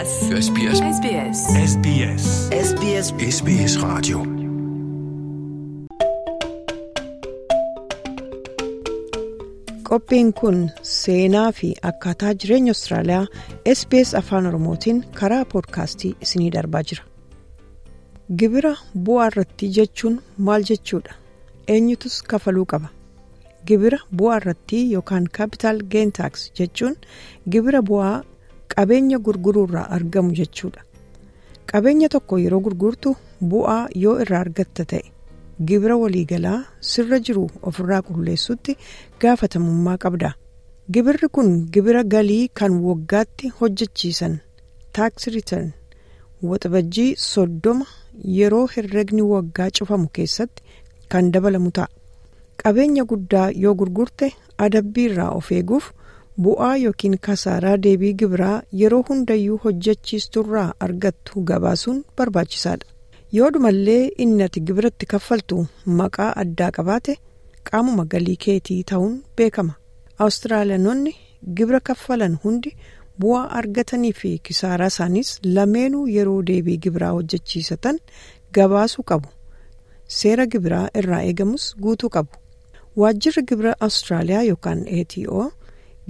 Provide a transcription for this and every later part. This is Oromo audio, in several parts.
SBS. SBS. SBS. SBS. SBS SBS Radio. Qophiin kun seenaa fi akkaataa jireenya Austraaliyaa SBS Afaan Oromootiin karaa poodkaastii isinii darbaa jira. Gibira bu'aa irratti jechuun maal jechuudha? Eenyutus kafaluu qaba? Gibira bu'aa irratti yookaan capital gain tax jechuun gibira bu'aa qabeenya gurguruurraa argamu jechuudha. Qabeenya tokko yeroo gurgurtu bu'aa yoo irraa argatta ta'e. Gibira waliigalaa sirra jiru ofirraa qulleessutti gaafatamummaa qabda. Gibirri kun gibira galii kan waggaatti hojjechiisan tax return waxabajjii soddoma yeroo herregni waggaa cufamu keessatti kan dabalamu ta'a. Qabeenya guddaa yoo gurgurte adabbii irraa of eeguuf bu'aa yookiin kasaaraa deebii gibiraa yeroo hundayyuu hojjechiisturraa argattu gabaasuun barbaachisaadha. yoodhumallee inni ati gibiratti kaffaltu maqaa addaa qabaate qaamuma galii keetii ta'uun beekama. Awustiraaliyaanonni gibira kaffalan hundi bu'aa argatanii fi kisaaraa isaaniis lameenuu yeroo deebii gibiraa hojjechiisatan gabaasuu qabu. Seera gibiraa irraa eegamus guutuu qabu. Waajjirri gibira awustiraaliyaa yookaan ATO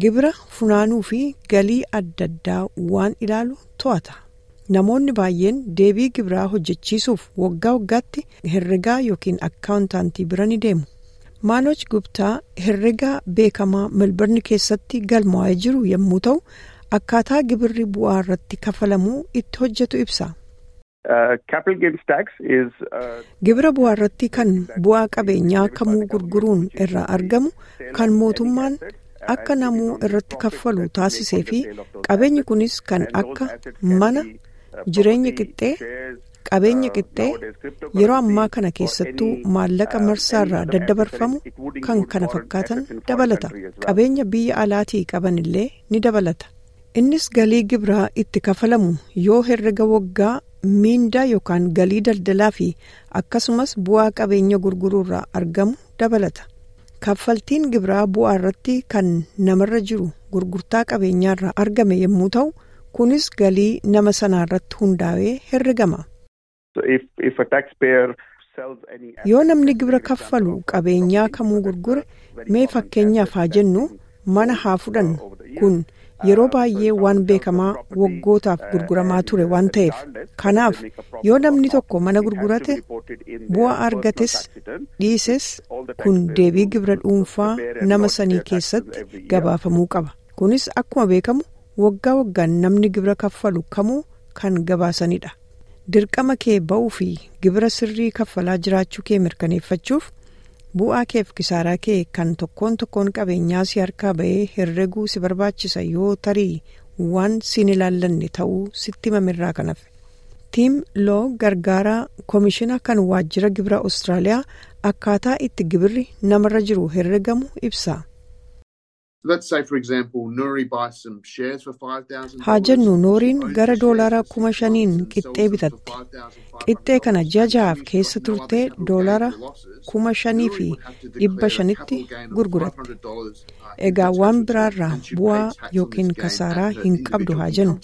gibira funaanuu fi galii adda addaa waan ilaalu to'ata. namoonni baay'een deebii gibiraa hojjechiisuuf waggaa waggaatti herregaa yookiin akkaawuntaantii bira ni deemu maanoj gubtaa herregaa beekamaa melbarni keessatti galmaa'ee jiru yommuu ta'u akkaataa gibirri bu'aa irratti kafalamuu itti hojjetu ibsa. gibira bu'aa irratti kan bu'aa qabeenyaa kamuu gurguruun irraa argamu kan mootummaan akka namuu irratti kaffalu taasisee fi qabeenyi kunis kan akka mana. jireenya qixxee qabeenya qixxee yeroo ammaa kana keessattuu maallaqa marsaarraa daddabarfamu kan kana fakkaatan dabalata qabeenya biyya alaatii qaban illee ni dabalata innis galii gibiraa itti kafalamu yoo herrega waggaa miindaa yookaan galii daldalaa fi akkasumas bu'aa qabeenya gurguruurraa argamu dabalata kaffaltiin gibiraa bu'aa irratti kan namarra jiru gurgurtaa qabeenyaarraa argame yommuu ta'u. kunis galii nama sanaa irratti hundaa'ee herregama. yoo namni gibira kaffalu qabeenyaa kamuu gurgure mee fakkeenyaaf haa jennu mana haa fudhannu kun yeroo baay'ee waan beekamaa waggootaaf gurguramaa ture waan ta'eef kanaaf yoo namni tokko mana gurgurate bu'aa argates dhiises kun deebii gibira dhuunfaa nama sanii keessatti gabaafamuu qaba kunis akkuma beekamu. waggaa waggaan namni gibira kaffalu kamuu kan gabaasanidha dirqama kee ba'uu fi gibira sirrii kaffalaa jiraachuu kee mirkaneeffachuuf bu'aa keef kisaaraa kee kan tokkoon tokkoon qabeenyaa si harkaa ba'ee herreguu si barbaachisa yoo tarii waan siin ilaallanne ta'uu sitti mamirraa kan hafe tiim loo gargaaraa koomishina kan waajjira gibira awustiraaliyaa akkaataa itti gibirri namarra jiru herregamu ibsa. Haa jennu nooriin gara doolaara kuma shaniin qixxee bitatti qixxee kana ji'a ja'aaf keessa turtee doolaara kuma shanii fi dhibba shanitti gurguratte egaa waan biraarraa bu'aa yookiin kasaaraa hin qabdu haa jennu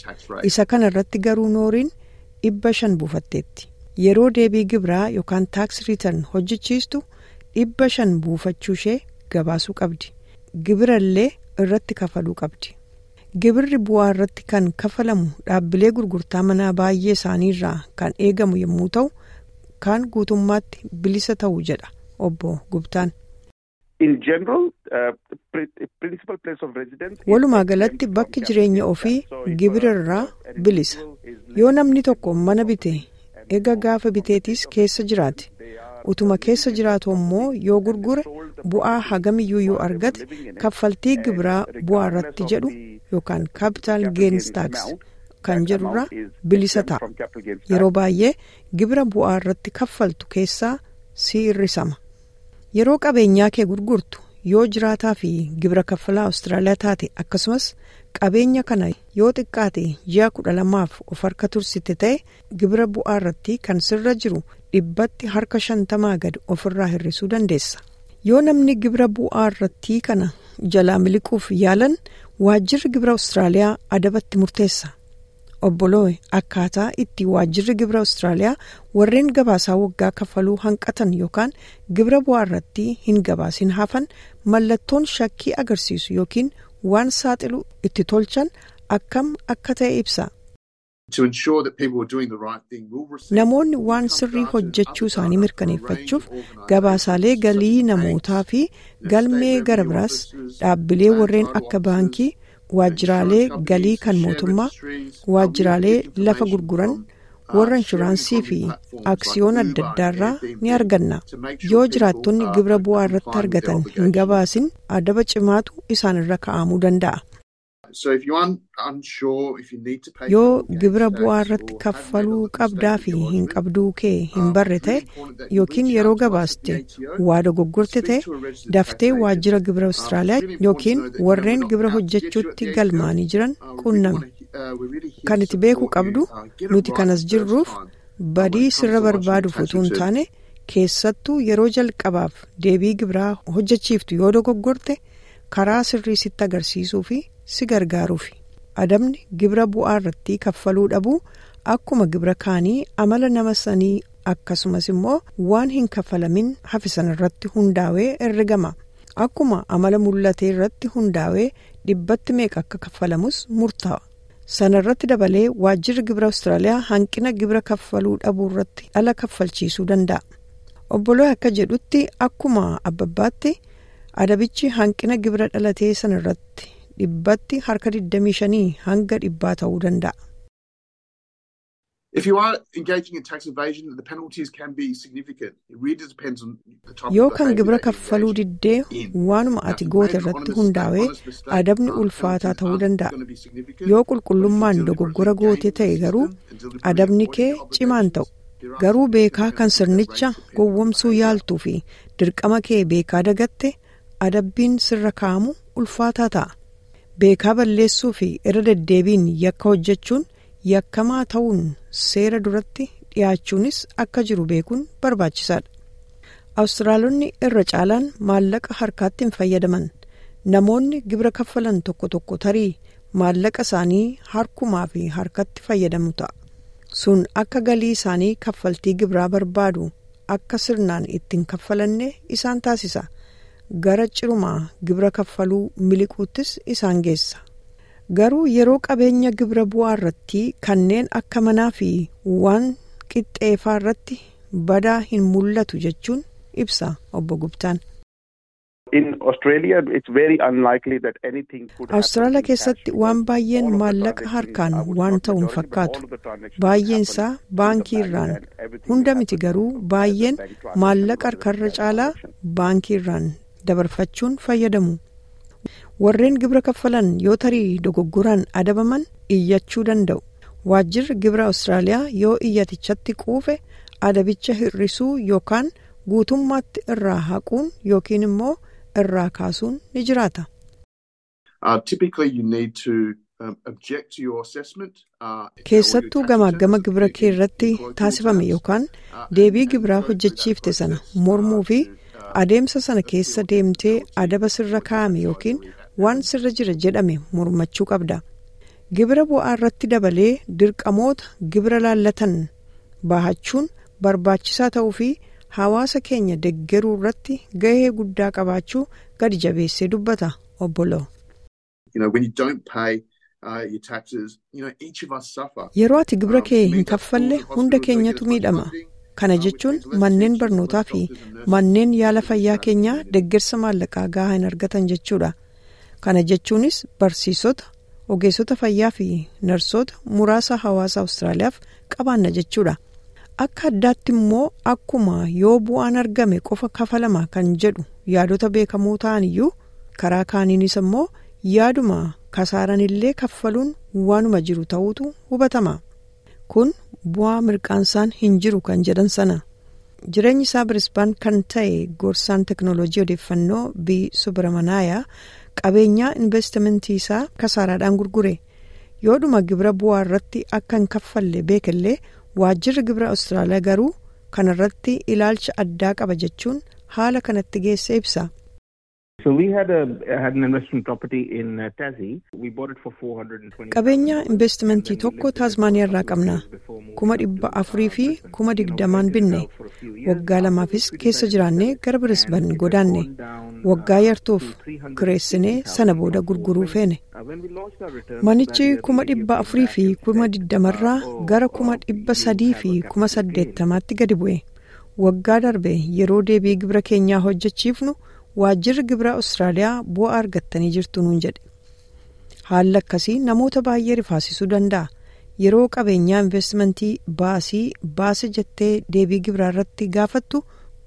isa kana irratti garuu nooriin dhibba shan buufatteetti yeroo deebii gibiraa yookaan taaks riitan hojjechiistu dhibba shan buufachuu ishee gabaasuu qabdi gibira illee irratti kafaluu qabdi gibirri bu'aa irratti kan kafalamu dhaabbilee gurgurtaa manaa baay'ee isaanii irraa kan eegamu yommuu ta'u kaan guutummaatti bilisa ta'u jedha obbo Gubtaan. walumaa galatti bakki jireenya ofii gibira irraa bilisa yoo namni tokko mana bite ega gaafa biteetis keessa jiraate. Utuma keessa jiraatu immoo yoo gurgure bu'aa hagamiyyuu yoo argate kaffaltii gibiraa bu'aa irratti jedhu yookaan capital gains tax kan jedhurraa bilisa ta'a. Yeroo baay'ee gibira bu'aa irratti kaffaltu keessaa si hir'isama yeroo qabeenyaa kee gurgurtu yoo jiraataa fi gibira kaffalaa awustiraaliyaa taate akkasumas qabeenya kana yoo xiqqaate ji'a kudha lamaaf of harka tursite ta'e gibira bu'aa irratti kan sirra jiru dhibbatti harka shantamaa gad ofirraa hir'isuu dandeessa yoo namni gibira bu'aa irratti kana jalaa miliquuf yaalan waajjirri gibira awustiraaliyaa adabatti murteessa obboloo akkaataa itti waajjirri gibira Awustiraaliyaa warreen gabaasaa waggaa kaffaluu hanqatan yookaan gibira bu'aa irratti hin gabaasin hafan mallattoon shakkii agarsiisu yookiin waan saaxilu itti tolchan akkam akka ta'e ibsa. Namoonni waan sirrii hojjechuu isaanii mirkaneeffachuuf gabaasaalee galii namootaa fi galmee gara biraas dhaabbilee warreen akka baankii waajjiraalee galii kan mootummaa waajjiraalee lafa gurguran warra inshuraansii fi aksiyoon adda addaarraa ni arganna yoo jiraattonni gibira bu'aa irratti argatan hin gabaasin adaba cimaatu isaanirra ka'amuu danda'a. Yoo gibira bu'aa irratti kaffaluu qabdaa fi hin qabduu kee hin barre ta'e yookiin yeroo gabaaste waa dogoggorte ta'e daftee waajjira gibira Awustiraaliyaa yookiin warreen gibira hojjechuutti galmaanii jiran quunnami. Kan itti beekuu qabdu nuti kanas jirruuf badii sirra barbaaduuf utuu hin taane keessattuu yeroo jalqabaaf deebii gibiraa hojjechiiftu yoo dogoggorte karaa sirrii sitti agarsiisuu fi si gargaaruufi. adabni gibira bu'aa irratti kaffaluu dhabuu akkuma gibira kaanii amala nama sanii akkasumas immoo waan hin kaffalamin hafisan irratti hundaa'ee herregama akkuma amala mul'atee irratti hundaa'ee dhibbatti meeqa akka kaffalamus murtaa'a. sana irratti dabalee waajjirri gibira Awustiraaliyaa hanqina gibira kaffaluu dhabuu irratti ala kaffalchiisuu danda'a. obboloo akka jedhutti akkuma abbabbaatti adabichi hanqina gibira dhalatee sana irratti. Dhibbatti harka 25 hanga dhibbaa ta'uu danda'a. Yoo kan gibira kaffaluu diddee waanuma ati goote irratti hundaa'ee adabni ulfaataa ta'uu danda'a. Yoo qulqullummaan dogoggora goote ta'e garuu adabni kee cimaan ta'u. Garuu beekaa kan sirnicha gowwomsuu yaaltuu fi dirqama kee beekaa dagatte adabbiin sirra kaa'amu ulfaataa ta'a. Beekaa balleessuu fi irra deddeebiin yakka hojjechuun yakkamaa ta'uun seera duratti dhiyaachuunis akka jiru beekuun barbaachisaadha. Awustiraalonni irra caalaan maallaqa harkaatti hin fayyadaman. Namoonni gibira kaffalan tokko tokko tarii maallaqa isaanii harkumaa fi harkatti fayyadamu ta'a. Sun akka galii isaanii kaffaltii gibiraa barbaadu akka sirnaan ittiin kaffalanne isaan taasisa. Gara cirumaa gibira kaffaluu miliquuttis isaan geessa garuu yeroo qabeenya gibira bu'aa irratti kanneen akka manaa fi waan qixxeeffaa irratti badaa hin mul'atu jechuun ibsa obbo Gubtaan. Awustiraaliyaa keessatti waan baay'een maallaqa harkaan waan ta'u hin fakkaatu. Baay'een isaa baankii irraan hunda miti garuu baay'een maallaqa harkarra caalaa baankii irraan dabarfachuun fayyadamu. Warreen gibira kaffalan yoo tarii dogoggoraan adabaman iyyachuu danda'u. Waajjirri gibira Awustiraaliyaa yoo iyyatichatti quufe adabicha hir'isuu yookaan guutummaatti irraa haquun yookiin immoo irraa kaasuun ni jiraata. Keessattuu gamaagama gibira kee irratti taasifame yookaan deebii gibiraa hojjechiifte sana mormuu fi adeemsa sana keessa deemtee adaba sirra kaa'ame yookiin waan sirra jira jedhame mormachuu qabda. Gibira bu'aa irratti dabalee dirqamoota gibira laallatan bahachuun barbaachisaa ta'uu fi hawaasa keenya deggeruu irratti gahee guddaa qabaachuu gadi jabeessee dubbata obboloo. Yeroo ati gibira kee hin kaffalle hunda keenyatu miidhama. Kana jechuun manneen barnootaa fi manneen yaala fayyaa keenyaa deggersa maallaqaa gahaa hin argatan jechuudha. Kana jechuunis barsiisota, ogeessota fayyaa fi narsoota muraasa hawaasa Awustiraaliyaaf qabaanna jechuudha. Akka addaatti immoo akkuma yoo bu'aan argame qofa kafalama kan jedhu yaadota beekamoo ta'an iyyuu karaa kaaniinis immoo yaaduma kasaaran illee kaffaluun waanuma jiru ta'uutu hubatama. Kun bu'aa mirqaansaan hin jiru kan jedhan sana. Jireenyi isaa Birisbaan kan ta'e gorsaan teknooloojii odeeffannoo bi Subramanaaya qabeenyaa investimentii isaa kasaaraadhaan gurgure. Yoodhuma gibira bu'aa irratti akka hin kaffalle beekallee waajjirri gibira Awustiraaliyaa garuu kanarratti ilaalcha addaa qaba jechuun haala kanatti geesse ibsa. Qabeenya investimentii tokko taazmaaniyaa irraa qabna. kuma dhibba afurii fi kuma digdamaan binne. Waggaa lamaafis keessa jiraannee gara birisban godaanne waggaa yartuuf kireessinee sana booda gurguruu feene manichi kuma dhibba afurii fi kuma digdamarraa gara kuma dhibba sadii fi kuma saddeettamaatti gadi bu'e. Waggaa darbe yeroo deebii gibira keenyaa hojjechiifnu waajjirri gibira Awustiraaliyaa bu'aa argattanii jirtu nuun jedhe haalli akkasii namoota baay'ee rifaasisuu danda'a. yeroo qabeenyaa investimentii baasii baase jettee deebii gibiraa irratti gaafattu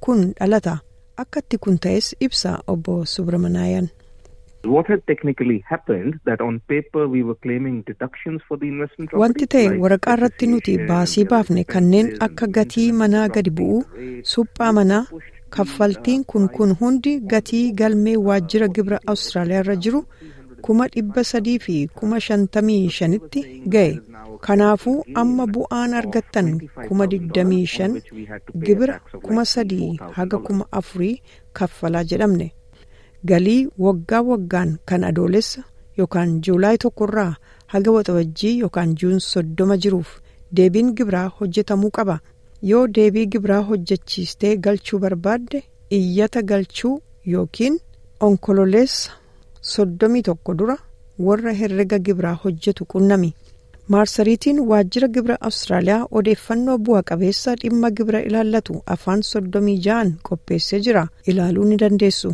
kun dhalata akkatti kun ta'es ibsa obbo subramanaayaan. wanti ta'e waraqaa irratti nuti baasii baafne kanneen akka gatii manaa gadi bu'uu suphaa manaa kaffaltiin kun kun hundi gatii galmee waajjira gibira awustiraaliyaa irra jiru kuma dhibba sadii fi kuma shantamii shanitti ga'e. kanaafuu amma bu'aan argattan kuma digdamii shan gibira kuma sadii haga kuma afurii kaffalaa jedhamne galii waggaa waggaan kan adoolessa yookaan juulaay tokkorraa haga waxabajjii yookaan juun soddoma jiruuf deebiin gibiraa hojjetamuu qaba yoo deebii gibiraa hojjechiistee galchuu barbaadde iyyata galchuu yookiin onkololeessa soddomii tokko dura warra herrega gibiraa hojjetu qunnami. maarsariitiin waajjira gibira awustiraaliyaa odeeffannoo bu'a qabeessa dhimma gibira ilaallatu afaan soddomii ja'an qopheessee jira ilaaluu ni dandeessu.